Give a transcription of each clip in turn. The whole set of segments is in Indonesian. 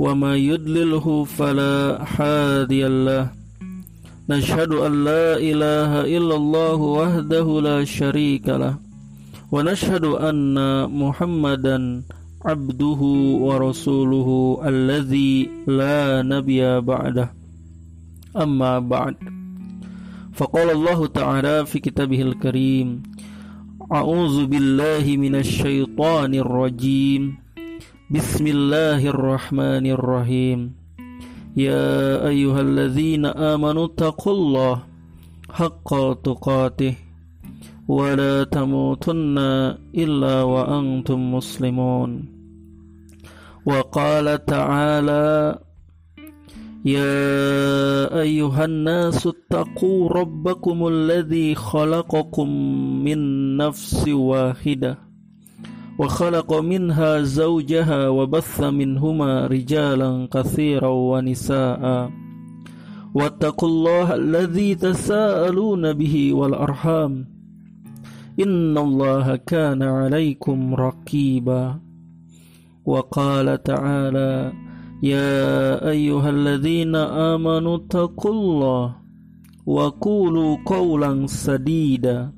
وما يدلله فلا هادي له نشهد أن لا إله إلا الله وحده لا شريك له ونشهد أن محمدا عبده ورسوله الذي لا نبي بعده أما بعد فقال الله تعالى في كتابه الكريم أعوذ بالله من الشيطان الرجيم بسم الله الرحمن الرحيم يا أيها الذين آمنوا اتقوا الله حق تقاته ولا تموتن إلا وأنتم مسلمون وقال تعالى يا أيها الناس اتقوا ربكم الذي خلقكم من نفس واحدة وخلق منها زوجها وبث منهما رجالا كثيرا ونساء. واتقوا الله الذي تساءلون به والأرحام. إن الله كان عليكم رقيبا. وقال تعالى يا أيها الذين آمنوا اتقوا الله وقولوا قولا سديدا.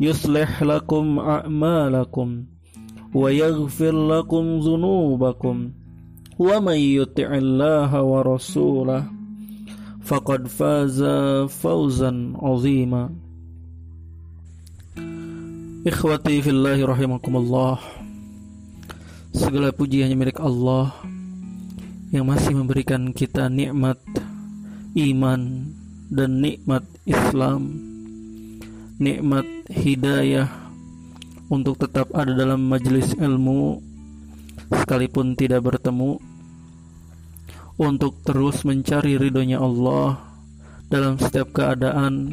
يصلح لكم أعمالكم. ويغفر لكم ذنوبكم ومن يطع الله ورسوله فقد فاز فوزا عظيما Ikhwati fillahi rahimakumullah Segala puji hanya milik Allah Yang masih memberikan kita nikmat Iman Dan nikmat Islam Nikmat hidayah untuk tetap ada dalam majelis ilmu sekalipun tidak bertemu untuk terus mencari ridhonya Allah dalam setiap keadaan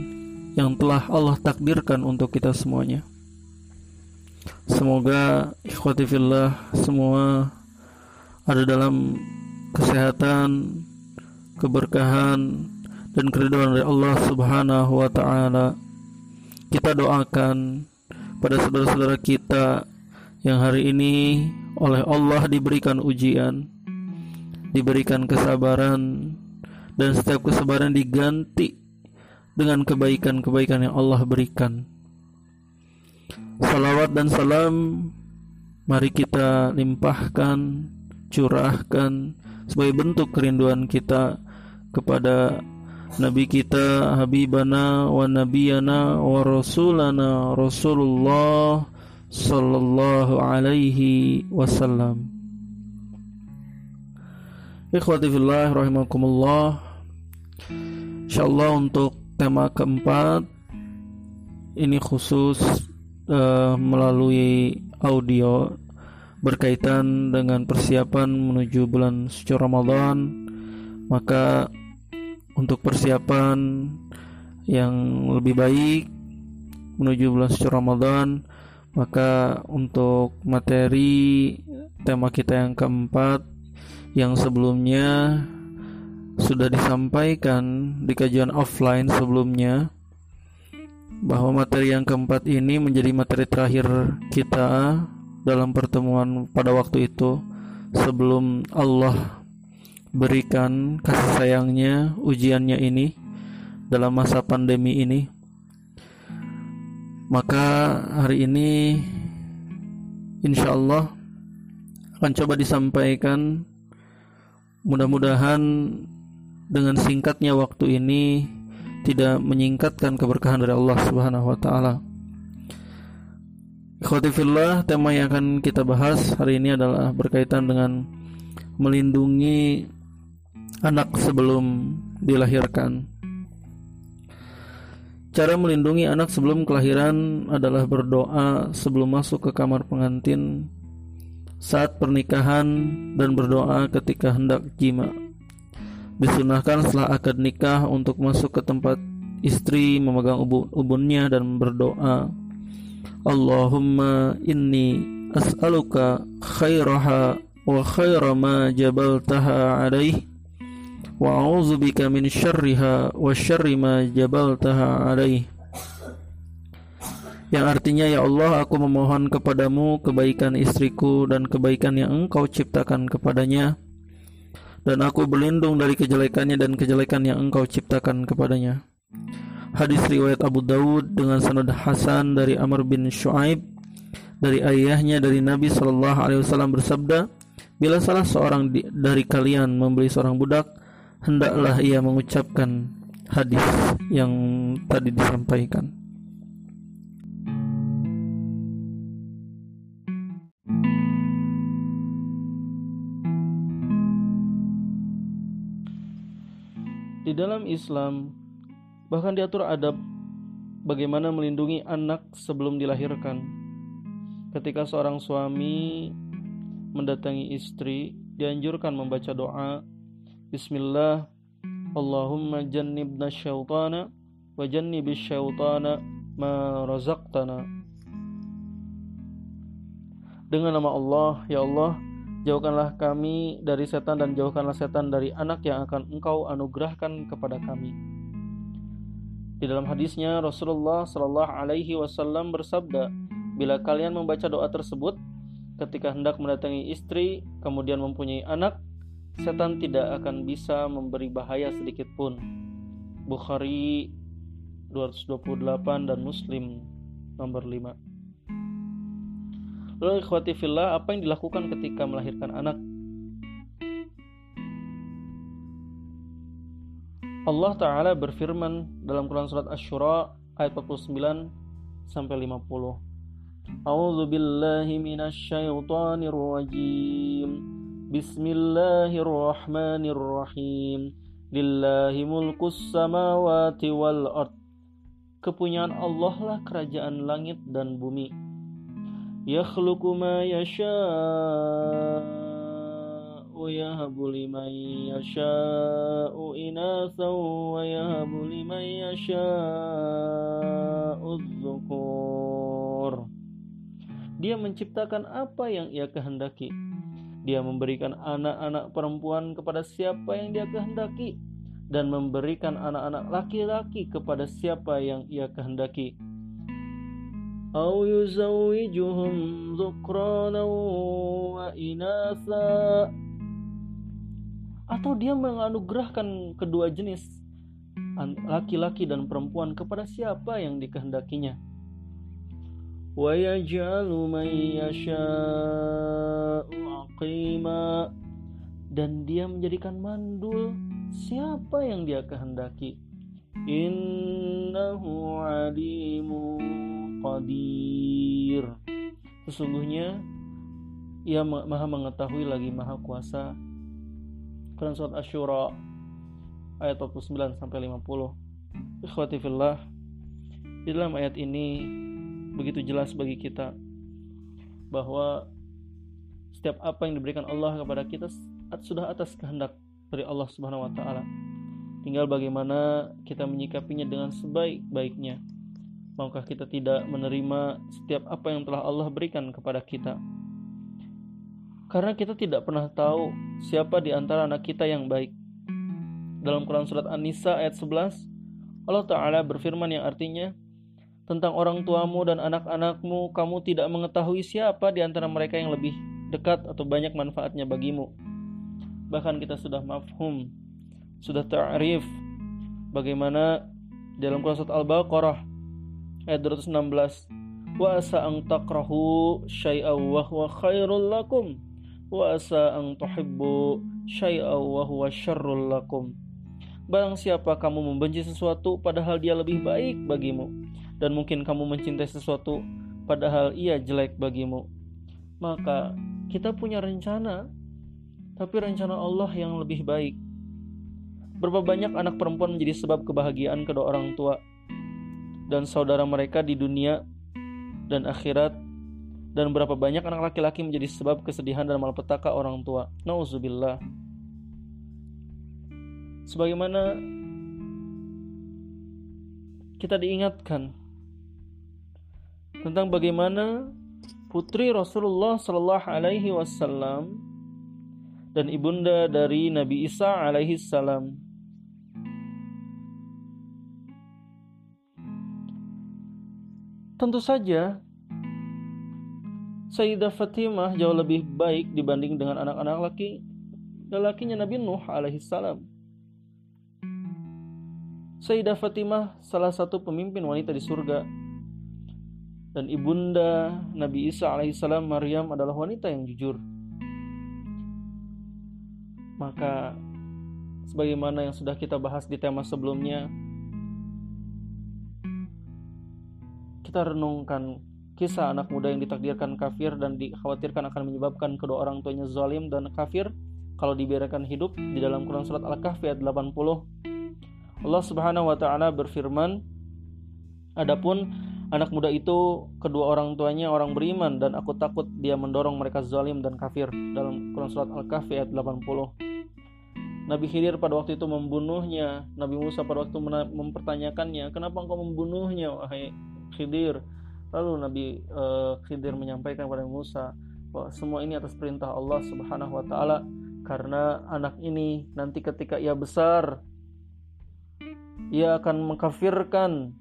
yang telah Allah takdirkan untuk kita semuanya. Semoga ikhwati fillah semua ada dalam kesehatan, keberkahan dan keridhaan dari Allah Subhanahu wa taala. Kita doakan pada saudara-saudara kita yang hari ini oleh Allah diberikan ujian, diberikan kesabaran, dan setiap kesabaran diganti dengan kebaikan-kebaikan yang Allah berikan. Salawat dan salam mari kita limpahkan, curahkan sebagai bentuk kerinduan kita kepada Nabi kita Habibana wa Nabiyana wa Rasulana Rasulullah Sallallahu alaihi wasallam. Ikhwati fillah rahimakumullah. Insyaallah untuk tema keempat Ini khusus uh, melalui audio Berkaitan dengan persiapan menuju bulan suci Ramadan. Maka untuk persiapan yang lebih baik menuju bulan suci Ramadan maka untuk materi tema kita yang keempat yang sebelumnya sudah disampaikan di kajian offline sebelumnya bahwa materi yang keempat ini menjadi materi terakhir kita dalam pertemuan pada waktu itu sebelum Allah berikan kasih sayangnya ujiannya ini dalam masa pandemi ini maka hari ini insya Allah akan coba disampaikan mudah-mudahan dengan singkatnya waktu ini tidak menyingkatkan keberkahan dari Allah Subhanahu wa taala. Ikhwatifillah, tema yang akan kita bahas hari ini adalah berkaitan dengan melindungi anak sebelum dilahirkan. Cara melindungi anak sebelum kelahiran adalah berdoa sebelum masuk ke kamar pengantin, saat pernikahan, dan berdoa ketika hendak jima. Disunahkan setelah akad nikah untuk masuk ke tempat istri memegang ubun ubunnya dan berdoa Allahumma inni as'aluka khairaha wa khaira ma jabaltaha alaih syarriha wa syarri ma jabaltaha alaih. Yang artinya ya Allah aku memohon kepadamu kebaikan istriku dan kebaikan yang engkau ciptakan kepadanya. Dan aku berlindung dari kejelekannya dan kejelekan yang engkau ciptakan kepadanya. Hadis riwayat Abu Dawud dengan sanad Hasan dari Amr bin Shu'aib dari ayahnya dari Nabi Shallallahu Alaihi Wasallam bersabda, bila salah seorang dari kalian membeli seorang budak, hendaklah ia mengucapkan hadis yang tadi disampaikan. Di dalam Islam Bahkan diatur adab bagaimana melindungi anak sebelum dilahirkan. Ketika seorang suami mendatangi istri, dianjurkan membaca doa Bismillah Allahumma jannibna syaitana wa jannibis syaitana ma razaqtana Dengan nama Allah, ya Allah, jauhkanlah kami dari setan dan jauhkanlah setan dari anak yang akan engkau anugerahkan kepada kami. Di dalam hadisnya Rasulullah Shallallahu Alaihi Wasallam bersabda, bila kalian membaca doa tersebut ketika hendak mendatangi istri kemudian mempunyai anak, setan tidak akan bisa memberi bahaya sedikit pun. Bukhari 228 dan Muslim nomor 5. Lalu ikhwati fillah, apa yang dilakukan ketika melahirkan anak? Allah Ta'ala berfirman dalam Quran Surat Ash-Shura ayat 49 sampai 50 A'udzu billahi minasyaitonir rajim Bismillahirrahmanirrahim. Lillahi mulkus samawati wal ard. Kepunyaan Allah lah kerajaan langit dan bumi. Yakhluku ma yasha'u yahabu liman yasha'u inatha wa yahabu liman yasha'u dzukur. Dia menciptakan apa yang ia kehendaki Dia memberikan anak-anak perempuan kepada siapa yang dia kehendaki dan memberikan anak-anak laki-laki kepada siapa yang ia kehendaki. أو يزوجهم ذكرانا وإناثا atau dia menganugerahkan kedua jenis laki-laki dan perempuan kepada siapa yang dikehendakinya wa dan dia menjadikan mandul. Siapa yang dia kehendaki? Innahu alimu qadir. Sesungguhnya ia maha mengetahui lagi maha kuasa. Quran surat Asyura ayat 49 sampai 50. Ikhwati fillah, di dalam ayat ini begitu jelas bagi kita bahwa setiap apa yang diberikan Allah kepada kita sudah atas kehendak dari Allah Subhanahu wa taala. Tinggal bagaimana kita menyikapinya dengan sebaik-baiknya. Maukah kita tidak menerima setiap apa yang telah Allah berikan kepada kita? Karena kita tidak pernah tahu siapa di antara anak kita yang baik. Dalam Quran Surat An-Nisa ayat 11, Allah Ta'ala berfirman yang artinya, tentang orang tuamu dan anak-anakmu, kamu tidak mengetahui siapa di antara mereka yang lebih dekat atau banyak manfaatnya bagimu. Bahkan kita sudah mafhum, sudah ta'rif bagaimana dalam Quran Surat Al-Baqarah ayat 216 wa asa ang takrahu syai'aw wa huwa khairul lakum wa asa ang tuhibbu wa huwa syarrul lakum. Barang siapa kamu membenci sesuatu padahal dia lebih baik bagimu dan mungkin kamu mencintai sesuatu padahal ia jelek bagimu. Maka kita punya rencana tapi rencana Allah yang lebih baik. Berapa banyak anak perempuan menjadi sebab kebahagiaan kedua orang tua dan saudara mereka di dunia dan akhirat dan berapa banyak anak laki-laki menjadi sebab kesedihan dan malapetaka orang tua. Nauzubillah. sebagaimana kita diingatkan tentang bagaimana putri Rasulullah Shallallahu Alaihi Wasallam dan ibunda dari Nabi Isa alaihi salam Tentu saja Sayyidah Fatimah jauh lebih baik dibanding dengan anak-anak laki lelakinya Nabi Nuh alaihi salam. Sayyidah Fatimah salah satu pemimpin wanita di surga dan ibunda Nabi Isa alaihissalam Maryam adalah wanita yang jujur. Maka sebagaimana yang sudah kita bahas di tema sebelumnya, kita renungkan kisah anak muda yang ditakdirkan kafir dan dikhawatirkan akan menyebabkan kedua orang tuanya zalim dan kafir kalau dibiarkan hidup di dalam Quran surat Al-Kahfi ayat 80 Allah Subhanahu wa taala berfirman, "Adapun anak muda itu kedua orang tuanya orang beriman dan aku takut dia mendorong mereka zalim dan kafir." Dalam Quran surat Al-Kahfi ayat 80. Nabi Khidir pada waktu itu membunuhnya. Nabi Musa pada waktu mempertanyakannya, "Kenapa engkau membunuhnya, wahai Khidir?" Lalu Nabi uh, Khidir menyampaikan kepada Musa bahwa semua ini atas perintah Allah Subhanahu wa taala karena anak ini nanti ketika ia besar ia akan mengkafirkan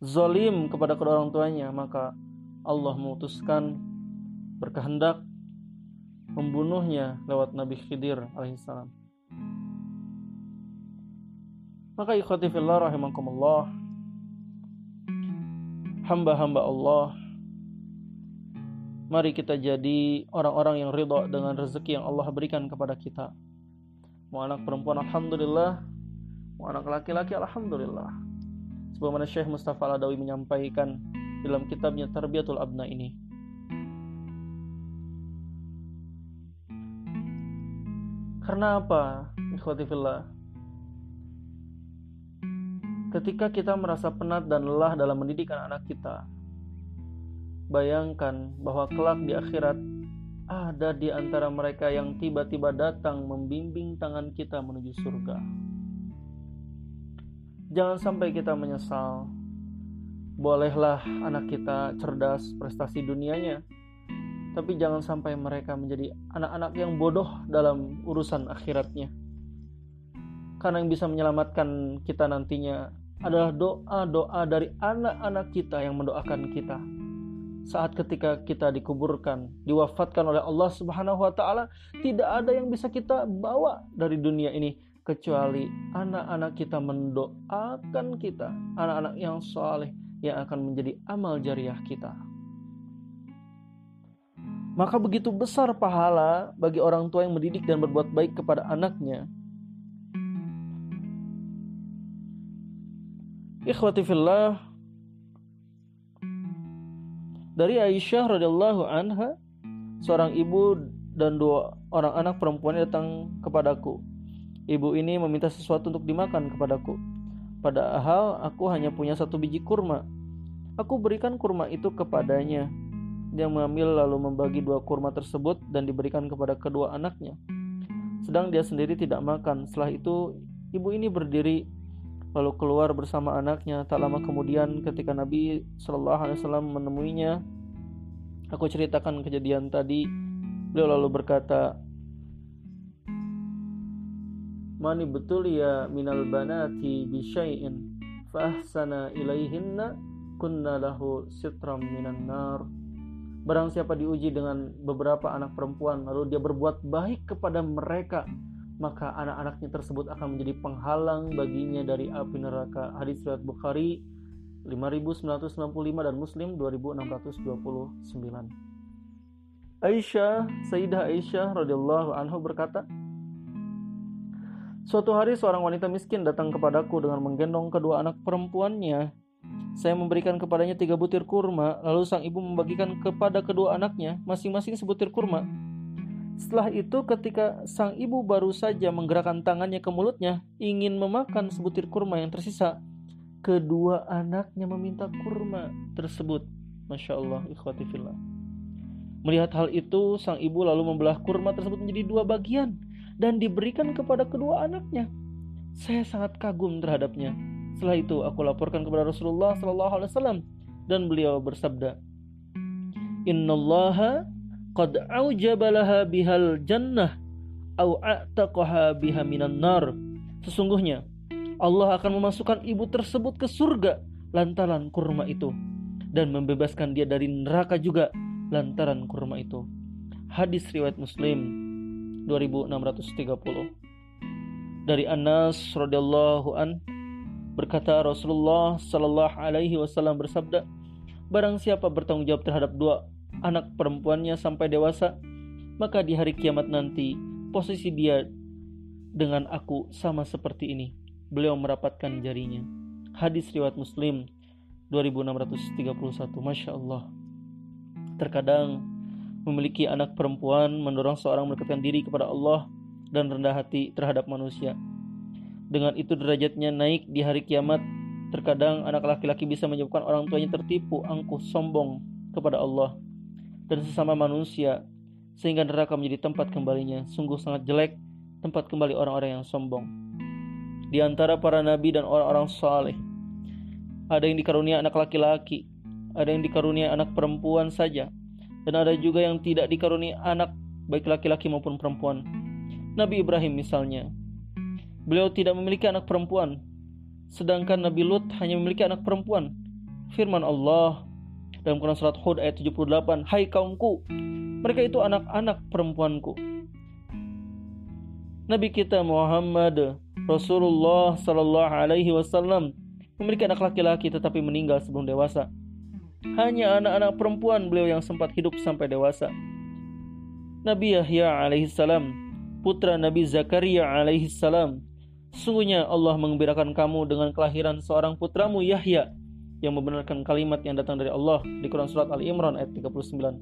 zalim kepada kedua orang tuanya maka Allah memutuskan berkehendak membunuhnya lewat Nabi Khidir alaihissalam. Maka ikhwati fillah rahimakumullah hamba-hamba Allah mari kita jadi orang-orang yang ridho dengan rezeki yang Allah berikan kepada kita. Mau anak perempuan alhamdulillah. Anak laki-laki alhamdulillah sebagaimana Syekh Mustafa Al-Adawi menyampaikan dalam kitabnya Tarbiyatul Abna ini karena apa ikhwati fillah ketika kita merasa penat dan lelah dalam mendidik anak-anak kita bayangkan bahwa kelak di akhirat ada di antara mereka yang tiba-tiba datang membimbing tangan kita menuju surga. Jangan sampai kita menyesal. Bolehlah anak kita cerdas prestasi dunianya, tapi jangan sampai mereka menjadi anak-anak yang bodoh dalam urusan akhiratnya. Karena yang bisa menyelamatkan kita nantinya adalah doa-doa dari anak-anak kita yang mendoakan kita. Saat ketika kita dikuburkan, diwafatkan oleh Allah Subhanahu wa taala, tidak ada yang bisa kita bawa dari dunia ini kecuali anak-anak kita mendoakan kita, anak-anak yang soleh yang akan menjadi amal jariah kita. Maka begitu besar pahala bagi orang tua yang mendidik dan berbuat baik kepada anaknya. Ikhwati fillah dari Aisyah radhiyallahu anha seorang ibu dan dua orang anak perempuan datang kepadaku Ibu ini meminta sesuatu untuk dimakan kepadaku. Padahal aku hanya punya satu biji kurma. Aku berikan kurma itu kepadanya. Dia mengambil lalu membagi dua kurma tersebut dan diberikan kepada kedua anaknya. Sedang dia sendiri tidak makan. Setelah itu, ibu ini berdiri lalu keluar bersama anaknya. Tak lama kemudian, ketika Nabi Shallallahu Alaihi Wasallam menemuinya, aku ceritakan kejadian tadi. Beliau lalu berkata, mani betul ya minal banati bisyai'in fahsana ilaihinna kunna lahu sitram minan nar Barang siapa diuji dengan beberapa anak perempuan lalu dia berbuat baik kepada mereka maka anak-anaknya tersebut akan menjadi penghalang baginya dari api neraka. Hadis riwayat Bukhari 5995 dan Muslim 2629. Aisyah, Sayyidah Aisyah radhiyallahu anhu berkata, Suatu hari seorang wanita miskin datang kepadaku dengan menggendong kedua anak perempuannya. Saya memberikan kepadanya tiga butir kurma, lalu sang ibu membagikan kepada kedua anaknya masing-masing sebutir kurma. Setelah itu ketika sang ibu baru saja menggerakkan tangannya ke mulutnya, ingin memakan sebutir kurma yang tersisa, kedua anaknya meminta kurma tersebut. Masya Allah, ikhwati fillah. Melihat hal itu, sang ibu lalu membelah kurma tersebut menjadi dua bagian dan diberikan kepada kedua anaknya. Saya sangat kagum terhadapnya. Setelah itu aku laporkan kepada Rasulullah sallallahu alaihi wasallam dan beliau bersabda, "Innallaha qad aujaba laha bihal jannah au a'taqaha biha minan nar." Sesungguhnya Allah akan memasukkan ibu tersebut ke surga lantaran kurma itu dan membebaskan dia dari neraka juga lantaran kurma itu. Hadis riwayat Muslim 2630. Dari Anas radhiyallahu an Berkata Rasulullah Sallallahu Alaihi Wasallam bersabda, Barang siapa bertanggung jawab terhadap dua anak perempuannya sampai dewasa, maka di hari kiamat nanti posisi dia dengan aku sama seperti ini. Beliau merapatkan jarinya. Hadis riwayat Muslim 2631. Masya Allah. Terkadang memiliki anak perempuan mendorong seorang mendekatkan diri kepada Allah dan rendah hati terhadap manusia. Dengan itu derajatnya naik di hari kiamat. Terkadang anak laki-laki bisa menyebabkan orang tuanya tertipu, angkuh, sombong kepada Allah dan sesama manusia sehingga neraka menjadi tempat kembalinya. Sungguh sangat jelek tempat kembali orang-orang yang sombong. Di antara para nabi dan orang-orang saleh, ada yang dikarunia anak laki-laki, ada yang dikarunia anak perempuan saja, dan ada juga yang tidak dikarunia anak baik laki-laki maupun perempuan. Nabi Ibrahim misalnya, Beliau tidak memiliki anak perempuan, sedangkan Nabi Lut hanya memiliki anak perempuan. Firman Allah dalam Quran surat Hud ayat 78, "Hai kaumku, mereka itu anak-anak perempuanku." Nabi kita Muhammad Rasulullah sallallahu alaihi wasallam memiliki anak laki-laki tetapi meninggal sebelum dewasa. Hanya anak-anak perempuan beliau yang sempat hidup sampai dewasa. Nabi Yahya alaihissalam, putra Nabi Zakaria alaihissalam, Sesungguhnya Allah mengembirakan kamu dengan kelahiran seorang putramu Yahya yang membenarkan kalimat yang datang dari Allah di Quran Surat Ali Imran ayat 39.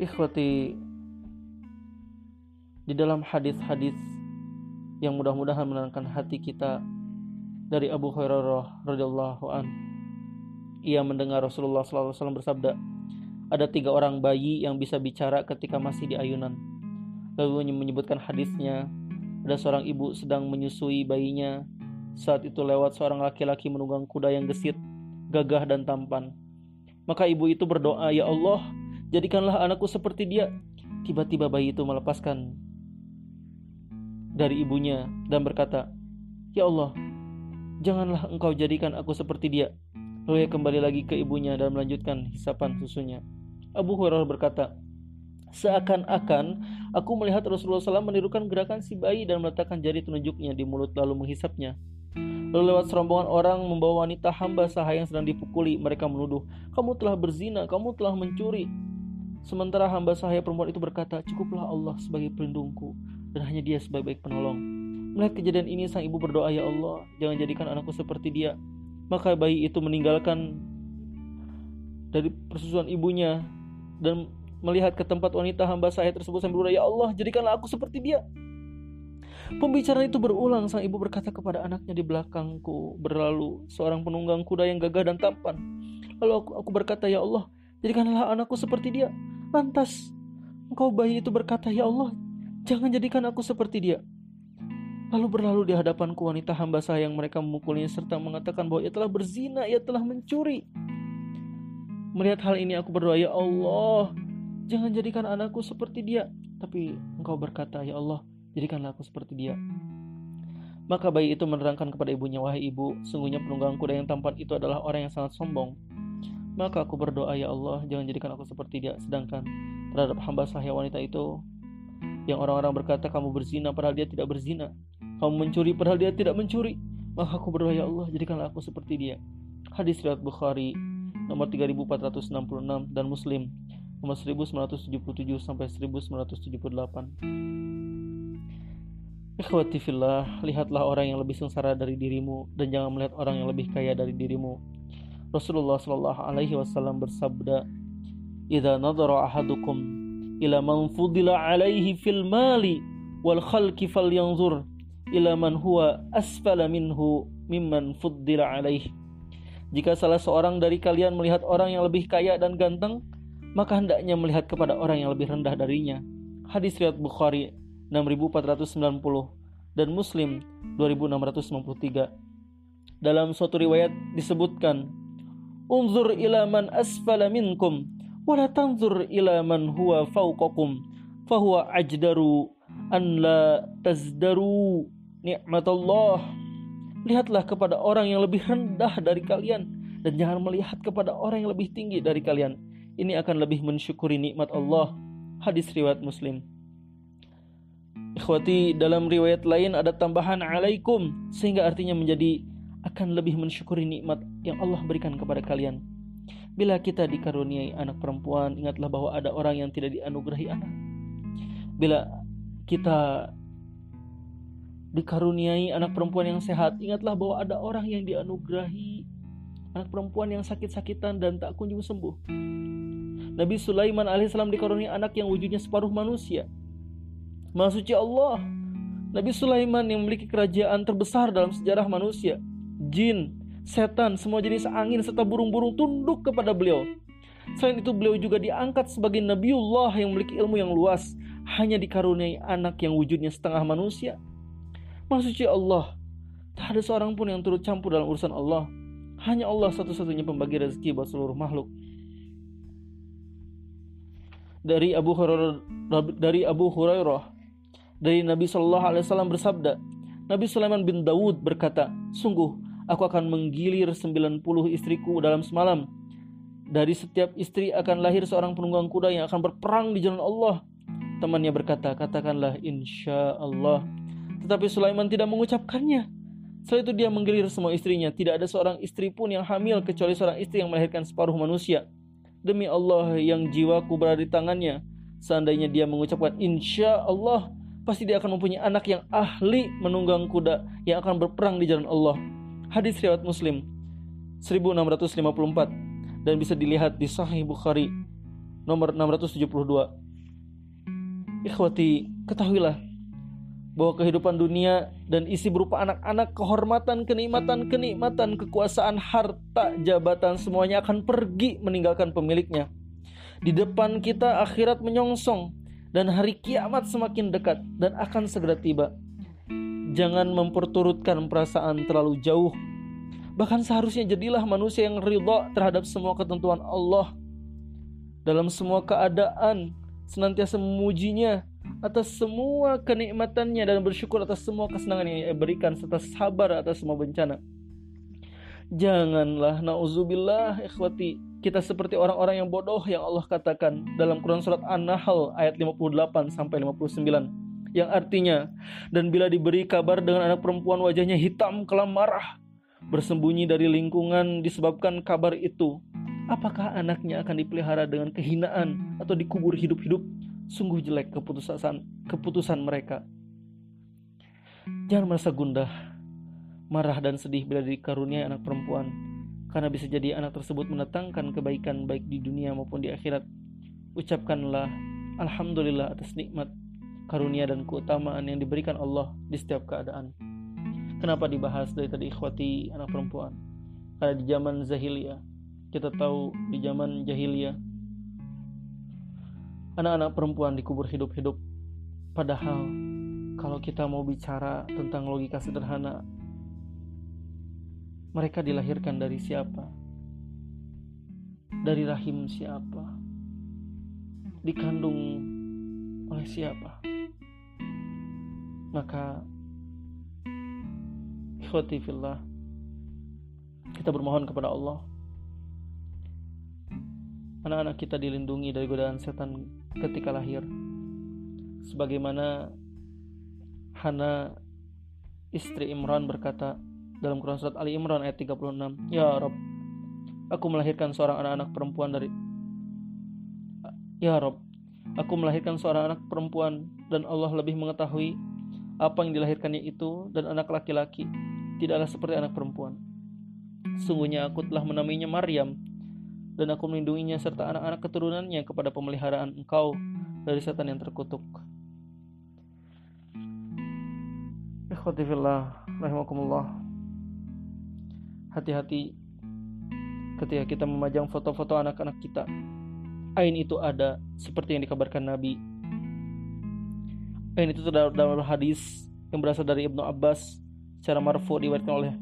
Ikhwati di dalam hadis-hadis yang mudah-mudahan menenangkan hati kita dari Abu Hurairah radhiyallahu an. Ia mendengar Rasulullah SAW bersabda ada tiga orang bayi yang bisa bicara ketika masih di ayunan. Lalu menyebutkan hadisnya ada seorang ibu sedang menyusui bayinya. Saat itu lewat seorang laki-laki menunggang kuda yang gesit gagah dan tampan. Maka ibu itu berdoa ya Allah jadikanlah anakku seperti dia. Tiba-tiba bayi itu melepaskan dari ibunya dan berkata ya Allah janganlah engkau jadikan aku seperti dia lalu ia kembali lagi ke ibunya dan melanjutkan hisapan susunya Abu Hurairah berkata Seakan-akan aku melihat Rasulullah SAW menirukan gerakan si bayi dan meletakkan jari telunjuknya di mulut lalu menghisapnya. Lalu lewat serombongan orang membawa wanita hamba sahaya yang sedang dipukuli, mereka menuduh, kamu telah berzina, kamu telah mencuri. Sementara hamba sahaya perempuan itu berkata, cukuplah Allah sebagai pelindungku dan hanya dia sebagai baik penolong. Melihat kejadian ini, sang ibu berdoa, Ya Allah, jangan jadikan anakku seperti dia. Maka bayi itu meninggalkan dari persusuan ibunya dan melihat ke tempat wanita hamba saya tersebut sambil berdoa, "Ya Allah, jadikanlah aku seperti dia." Pembicaraan itu berulang, sang ibu berkata kepada anaknya di belakangku berlalu seorang penunggang kuda yang gagah dan tampan. Lalu aku, aku berkata, "Ya Allah, jadikanlah anakku seperti dia." Lantas engkau bayi itu berkata, "Ya Allah, jangan jadikan aku seperti dia." Lalu berlalu di hadapanku wanita hamba saya yang mereka memukulnya serta mengatakan bahwa ia telah berzina, ia telah mencuri. Melihat hal ini aku berdoa, "Ya Allah, Jangan jadikan anakku seperti dia. Tapi engkau berkata, Ya Allah, jadikanlah aku seperti dia. Maka bayi itu menerangkan kepada ibunya, Wahai ibu, sungguhnya penunggang kuda yang tampan itu adalah orang yang sangat sombong. Maka aku berdoa, Ya Allah, jangan jadikan aku seperti dia. Sedangkan terhadap hamba sahaya wanita itu, yang orang-orang berkata kamu berzina padahal dia tidak berzina. Kamu mencuri padahal dia tidak mencuri. Maka aku berdoa, Ya Allah, jadikanlah aku seperti dia. Hadis riwayat Bukhari nomor 3466 dan Muslim nomor 1977 sampai 1978. Ikhwati lihatlah orang yang lebih sengsara dari dirimu dan jangan melihat orang yang lebih kaya dari dirimu. Rasulullah Shallallahu alaihi wasallam bersabda, "Idza nadhara ahadukum ila man fudila alaihi fil mali wal khalqi falyanzur ila man huwa asfala minhu mimman fuddila alaihi." Jika salah seorang dari kalian melihat orang yang lebih kaya dan ganteng, maka hendaknya melihat kepada orang yang lebih rendah darinya. Hadis riwayat Bukhari 6490 dan Muslim 2693. Dalam suatu riwayat disebutkan, "Unzur ila man asfala minkum wa la tanzur ila man huwa fawqakum, fahuwa ajdaru an la tazdaru nikmatullah." Lihatlah kepada orang yang lebih rendah dari kalian dan jangan melihat kepada orang yang lebih tinggi dari kalian. Ini akan lebih mensyukuri nikmat Allah. Hadis riwayat Muslim. Ikhwati, dalam riwayat lain ada tambahan alaikum sehingga artinya menjadi akan lebih mensyukuri nikmat yang Allah berikan kepada kalian. Bila kita dikaruniai anak perempuan, ingatlah bahwa ada orang yang tidak dianugerahi anak. Bila kita dikaruniai anak perempuan yang sehat, ingatlah bahwa ada orang yang dianugerahi anak perempuan yang sakit-sakitan dan tak kunjung sembuh. Nabi Sulaiman alaihissalam dikaruniai anak yang wujudnya separuh manusia, Maha suci Allah. Nabi Sulaiman yang memiliki kerajaan terbesar dalam sejarah manusia. Jin, setan, semua jenis angin serta burung-burung tunduk kepada beliau. Selain itu beliau juga diangkat sebagai Nabiullah yang memiliki ilmu yang luas. Hanya dikaruniai anak yang wujudnya setengah manusia. Suci Allah. Tak ada seorang pun yang turut campur dalam urusan Allah. Hanya Allah satu-satunya pembagi rezeki buat seluruh makhluk dari Abu Hurairah dari Abu Hurairah dari Nabi Shallallahu Alaihi Wasallam bersabda, Nabi Sulaiman bin Daud berkata, sungguh aku akan menggilir 90 istriku dalam semalam. Dari setiap istri akan lahir seorang penunggang kuda yang akan berperang di jalan Allah. Temannya berkata, katakanlah insya Allah. Tetapi Sulaiman tidak mengucapkannya. Setelah itu dia menggilir semua istrinya. Tidak ada seorang istri pun yang hamil kecuali seorang istri yang melahirkan separuh manusia. Demi Allah yang jiwaku berada di tangannya. Seandainya dia mengucapkan insya Allah, pasti dia akan mempunyai anak yang ahli menunggang kuda yang akan berperang di jalan Allah. Hadis riwayat Muslim 1654 dan bisa dilihat di Sahih Bukhari nomor 672. Ikhwati, ketahuilah bahwa kehidupan dunia dan isi berupa anak-anak, kehormatan, kenikmatan, kenikmatan, kekuasaan, harta, jabatan semuanya akan pergi meninggalkan pemiliknya. Di depan kita akhirat menyongsong dan hari kiamat semakin dekat dan akan segera tiba. Jangan memperturutkan perasaan terlalu jauh. Bahkan seharusnya jadilah manusia yang ridha terhadap semua ketentuan Allah. Dalam semua keadaan, senantiasa memujinya atas semua kenikmatannya dan bersyukur atas semua kesenangan yang ia berikan serta sabar atas semua bencana. Janganlah nauzubillah ikhwati kita seperti orang-orang yang bodoh yang Allah katakan dalam Quran surat An-Nahl ayat 58 sampai 59 yang artinya dan bila diberi kabar dengan anak perempuan wajahnya hitam kelam marah bersembunyi dari lingkungan disebabkan kabar itu apakah anaknya akan dipelihara dengan kehinaan atau dikubur hidup-hidup sungguh jelek keputusan keputusan mereka jangan merasa gundah marah dan sedih bila dikaruniai anak perempuan karena bisa jadi anak tersebut mendatangkan kebaikan baik di dunia maupun di akhirat. Ucapkanlah alhamdulillah atas nikmat karunia dan keutamaan yang diberikan Allah di setiap keadaan. Kenapa dibahas dari tadi ikhwati anak perempuan? Karena di zaman jahiliyah kita tahu di zaman jahiliyah anak-anak perempuan dikubur hidup-hidup. Padahal kalau kita mau bicara tentang logika sederhana mereka dilahirkan dari siapa? Dari rahim siapa? Dikandung oleh siapa? Maka ikhwati fillah kita bermohon kepada Allah. Anak-anak kita dilindungi dari godaan setan ketika lahir. Sebagaimana Hana istri Imran berkata dalam Quran surat Ali Imran ayat 36 Ya Rob aku melahirkan seorang anak-anak perempuan dari Ya Rob aku melahirkan seorang anak perempuan dan Allah lebih mengetahui apa yang dilahirkannya itu dan anak laki-laki tidaklah seperti anak perempuan sungguhnya aku telah menamainya Maryam dan aku melindunginya serta anak-anak keturunannya kepada pemeliharaan engkau dari setan yang terkutuk hati-hati ketika kita memajang foto-foto anak-anak kita. Ain itu ada seperti yang dikabarkan Nabi. Eh, ini itu dalam hadis yang berasal dari Ibnu Abbas secara marfu diriwayatkan oleh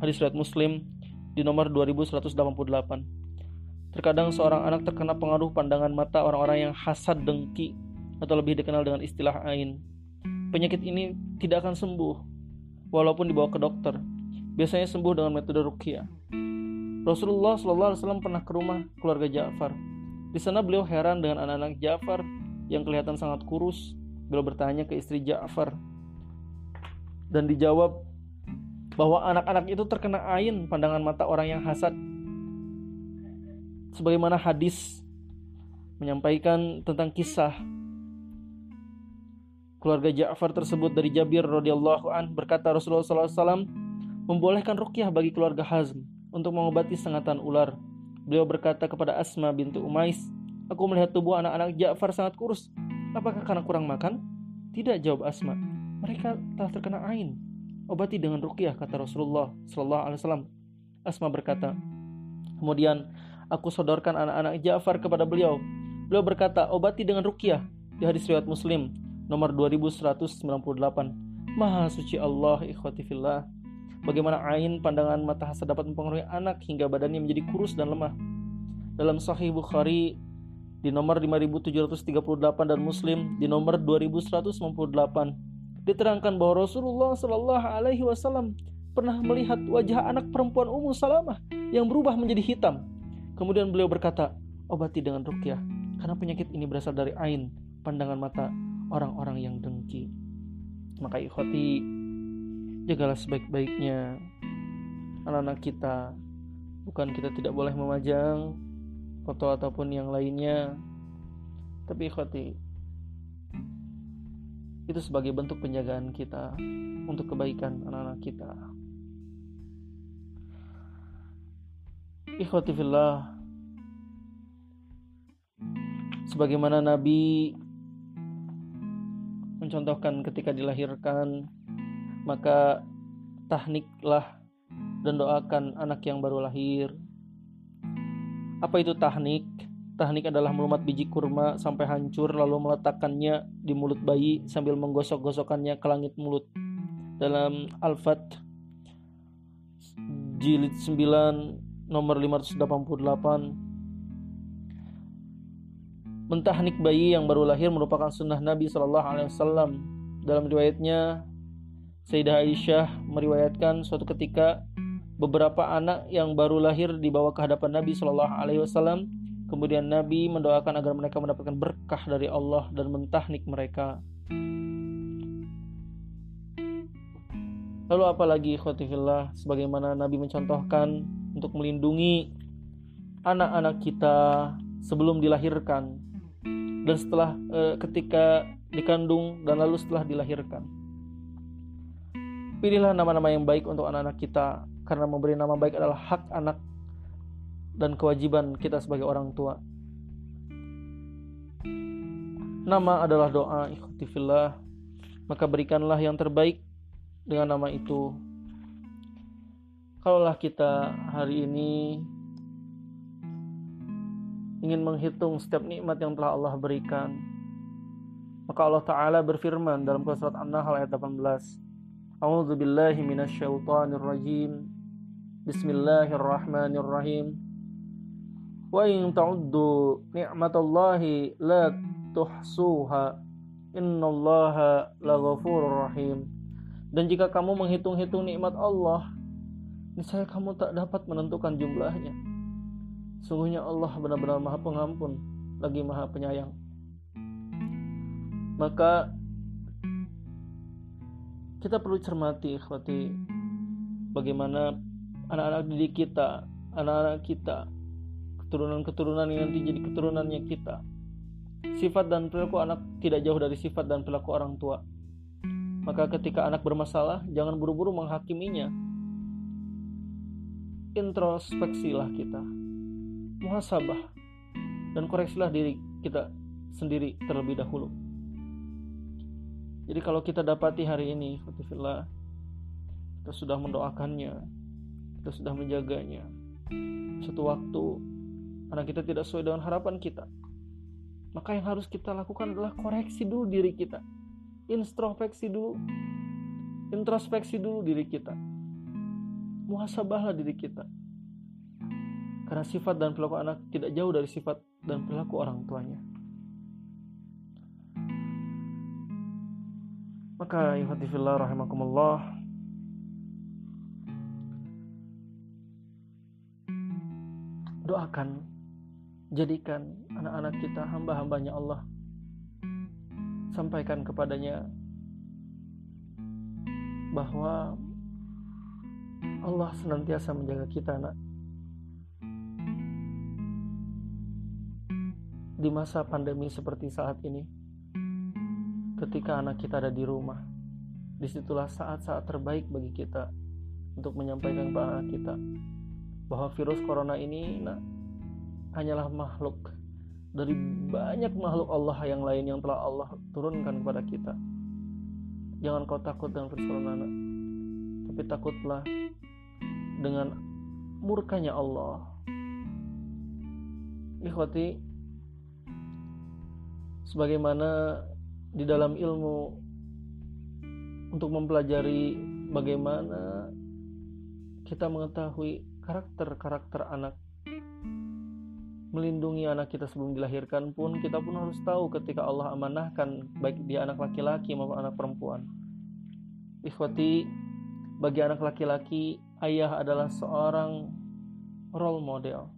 hadis riwayat Muslim di nomor 2188. Terkadang seorang anak terkena pengaruh pandangan mata orang-orang yang hasad dengki atau lebih dikenal dengan istilah ain. Penyakit ini tidak akan sembuh walaupun dibawa ke dokter. Biasanya sembuh dengan metode ruqyah. Rasulullah SAW pernah ke rumah keluarga Ja'far. Di sana beliau heran dengan anak-anak Ja'far yang kelihatan sangat kurus. Beliau bertanya ke istri Ja'far dan dijawab bahwa anak-anak itu terkena ain pandangan mata orang yang hasad. Sebagaimana hadis menyampaikan tentang kisah keluarga Ja'far tersebut dari Jabir radhiyallahu an berkata Rasulullah SAW membolehkan rukyah bagi keluarga Hazm untuk mengobati sengatan ular. Beliau berkata kepada Asma bintu Umais, Aku melihat tubuh anak-anak Ja'far sangat kurus. Apakah karena kurang makan? Tidak jawab Asma. Mereka telah terkena ain. Obati dengan rukyah kata Rasulullah Sallallahu Alaihi Wasallam. Asma berkata, kemudian aku sodorkan anak-anak Ja'far kepada beliau. Beliau berkata, obati dengan rukyah di hadis riwayat Muslim nomor 2198. Maha suci Allah ikhwati fillah Bagaimana ain pandangan mata hasad dapat mempengaruhi anak hingga badannya menjadi kurus dan lemah. Dalam Sahih Bukhari di nomor 5738 dan Muslim di nomor 2198 diterangkan bahwa Rasulullah Shallallahu Alaihi Wasallam pernah melihat wajah anak perempuan Ummu Salamah yang berubah menjadi hitam. Kemudian beliau berkata, obati dengan rukyah karena penyakit ini berasal dari ain pandangan mata orang-orang yang dengki. Maka ikhwati jagalah sebaik-baiknya anak-anak kita bukan kita tidak boleh memajang foto ataupun yang lainnya tapi ikhwati itu sebagai bentuk penjagaan kita untuk kebaikan anak-anak kita ikhwati fillah sebagaimana Nabi mencontohkan ketika dilahirkan maka tahniklah dan doakan anak yang baru lahir. Apa itu tahnik? Tahnik adalah melumat biji kurma sampai hancur lalu meletakkannya di mulut bayi sambil menggosok-gosokkannya ke langit mulut. Dalam Al-Fat jilid 9 nomor 588 Mentahnik bayi yang baru lahir merupakan sunnah Nabi Shallallahu Alaihi Wasallam. Dalam riwayatnya, Sayyidah Aisyah meriwayatkan suatu ketika beberapa anak yang baru lahir dibawa ke hadapan Nabi Shallallahu Alaihi Wasallam. Kemudian Nabi mendoakan agar mereka mendapatkan berkah dari Allah dan mentahnik mereka. Lalu apalagi khotifillah sebagaimana Nabi mencontohkan untuk melindungi anak-anak kita sebelum dilahirkan dan setelah e, ketika dikandung dan lalu setelah dilahirkan. Pilihlah nama-nama yang baik untuk anak-anak kita karena memberi nama baik adalah hak anak dan kewajiban kita sebagai orang tua. Nama adalah doa ikhtifillah maka berikanlah yang terbaik dengan nama itu. Kalaulah kita hari ini ingin menghitung setiap nikmat yang telah Allah berikan, maka Allah Ta'ala berfirman dalam surat An-Nahl ayat 18, أعوذ بالله من الشيطان الرجيم بسم الله الرحمن الرحيم وإن تعدوا نعمة الله لا تحصوها إن الله لغفور رحيم dan jika kamu menghitung-hitung nikmat Allah niscaya kamu tak dapat menentukan jumlahnya sungguhnya Allah benar-benar maha pengampun lagi maha penyayang maka kita perlu cermati ikhwati bagaimana anak-anak didik kita anak-anak kita keturunan-keturunan yang nanti jadi keturunannya kita. Sifat dan perilaku anak tidak jauh dari sifat dan perilaku orang tua. Maka ketika anak bermasalah jangan buru-buru menghakiminya. Introspeksilah kita. Muhasabah. Dan koreksilah diri kita sendiri terlebih dahulu jadi kalau kita dapati hari ini, Fatifillah, kita sudah mendoakannya, kita sudah menjaganya. Satu waktu anak kita tidak sesuai dengan harapan kita. maka yang harus kita lakukan adalah koreksi dulu diri kita introspeksi dulu introspeksi dulu diri kita muhasabahlah diri kita karena sifat dan perilaku anak tidak jauh dari sifat dan perilaku orang tuanya maka ihwatifillah rahimakumullah. Doakan jadikan anak-anak kita hamba-hambanya Allah sampaikan kepadanya bahwa Allah senantiasa menjaga kita nak di masa pandemi seperti saat ini ketika anak kita ada di rumah di situlah saat-saat terbaik bagi kita untuk menyampaikan kepada kita bahwa virus corona ini nak hanyalah makhluk dari banyak makhluk Allah yang lain yang telah Allah turunkan kepada kita. Jangan kau takut dengan persoalan anak, tapi takutlah dengan murkanya Allah. Ikhwati, sebagaimana di dalam ilmu untuk mempelajari bagaimana kita mengetahui karakter-karakter anak melindungi anak kita sebelum dilahirkan pun kita pun harus tahu ketika Allah amanahkan baik dia anak laki-laki maupun anak perempuan. Ikhwati, bagi anak laki-laki, ayah adalah seorang role model.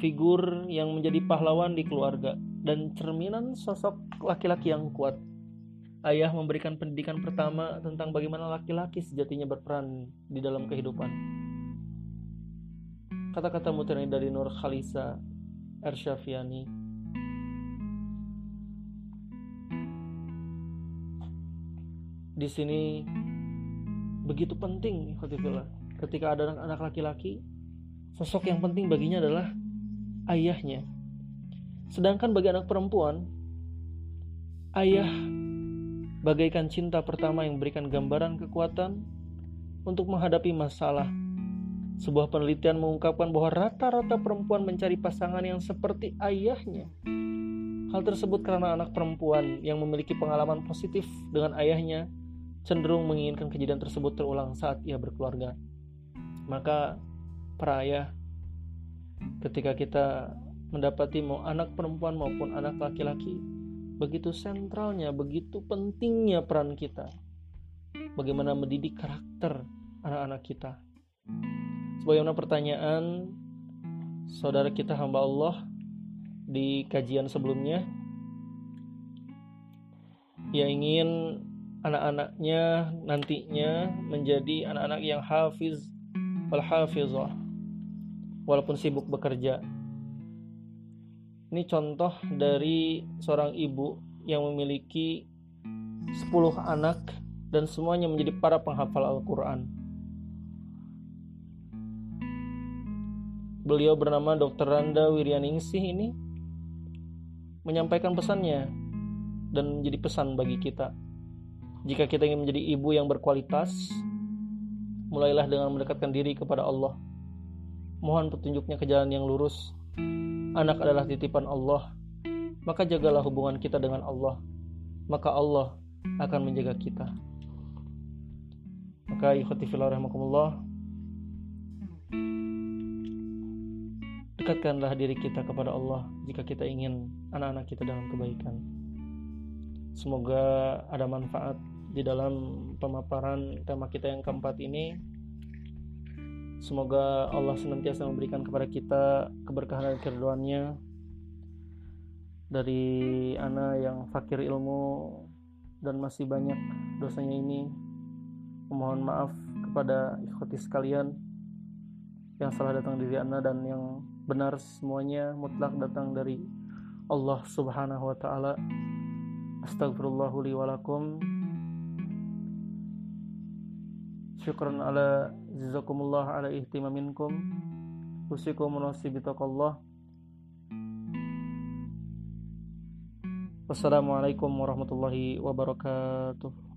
Figur yang menjadi pahlawan di keluarga dan cerminan sosok laki-laki yang kuat. Ayah memberikan pendidikan pertama tentang bagaimana laki-laki sejatinya berperan di dalam kehidupan Kata-kata mutiara dari Nur Khalisa Ersyafiani Di sini begitu penting ketika ada anak laki-laki sosok yang penting baginya adalah ayahnya. Sedangkan bagi anak perempuan ayah bagaikan cinta pertama yang memberikan gambaran kekuatan untuk menghadapi masalah sebuah penelitian mengungkapkan bahwa rata-rata perempuan mencari pasangan yang seperti ayahnya. Hal tersebut karena anak perempuan yang memiliki pengalaman positif dengan ayahnya cenderung menginginkan kejadian tersebut terulang saat ia berkeluarga. Maka para ayah ketika kita mendapati mau anak perempuan maupun anak laki-laki. Begitu sentralnya, begitu pentingnya peran kita. Bagaimana mendidik karakter anak-anak kita. Sebagaimana pertanyaan saudara kita hamba Allah di kajian sebelumnya ia ingin anak-anaknya nantinya menjadi anak-anak yang hafiz wal hafizah. Walaupun sibuk bekerja ini contoh dari seorang ibu yang memiliki 10 anak dan semuanya menjadi para penghafal Al-Quran beliau bernama Dr. Randa Wiryaningsih ini menyampaikan pesannya dan menjadi pesan bagi kita. Jika kita ingin menjadi ibu yang berkualitas, mulailah dengan mendekatkan diri kepada Allah. Mohon petunjuknya ke jalan yang lurus. Anak adalah titipan Allah, maka jagalah hubungan kita dengan Allah, maka Allah akan menjaga kita. Maka ikhwati fillah Dekatkanlah diri kita kepada Allah jika kita ingin anak-anak kita dalam kebaikan. Semoga ada manfaat di dalam pemaparan tema kita yang keempat ini. Semoga Allah senantiasa memberikan kepada kita keberkahan dan keriduannya dari anak yang fakir ilmu dan masih banyak dosanya ini. Memohon maaf kepada ikhwati sekalian yang salah datang dari anak dan yang benar semuanya mutlak datang dari Allah Subhanahu wa taala. Astagfirullah li. Syukran ala jazakumullah ala ihtimaminkum. Usikum nasibitakallah. Wassalamualaikum warahmatullahi wabarakatuh.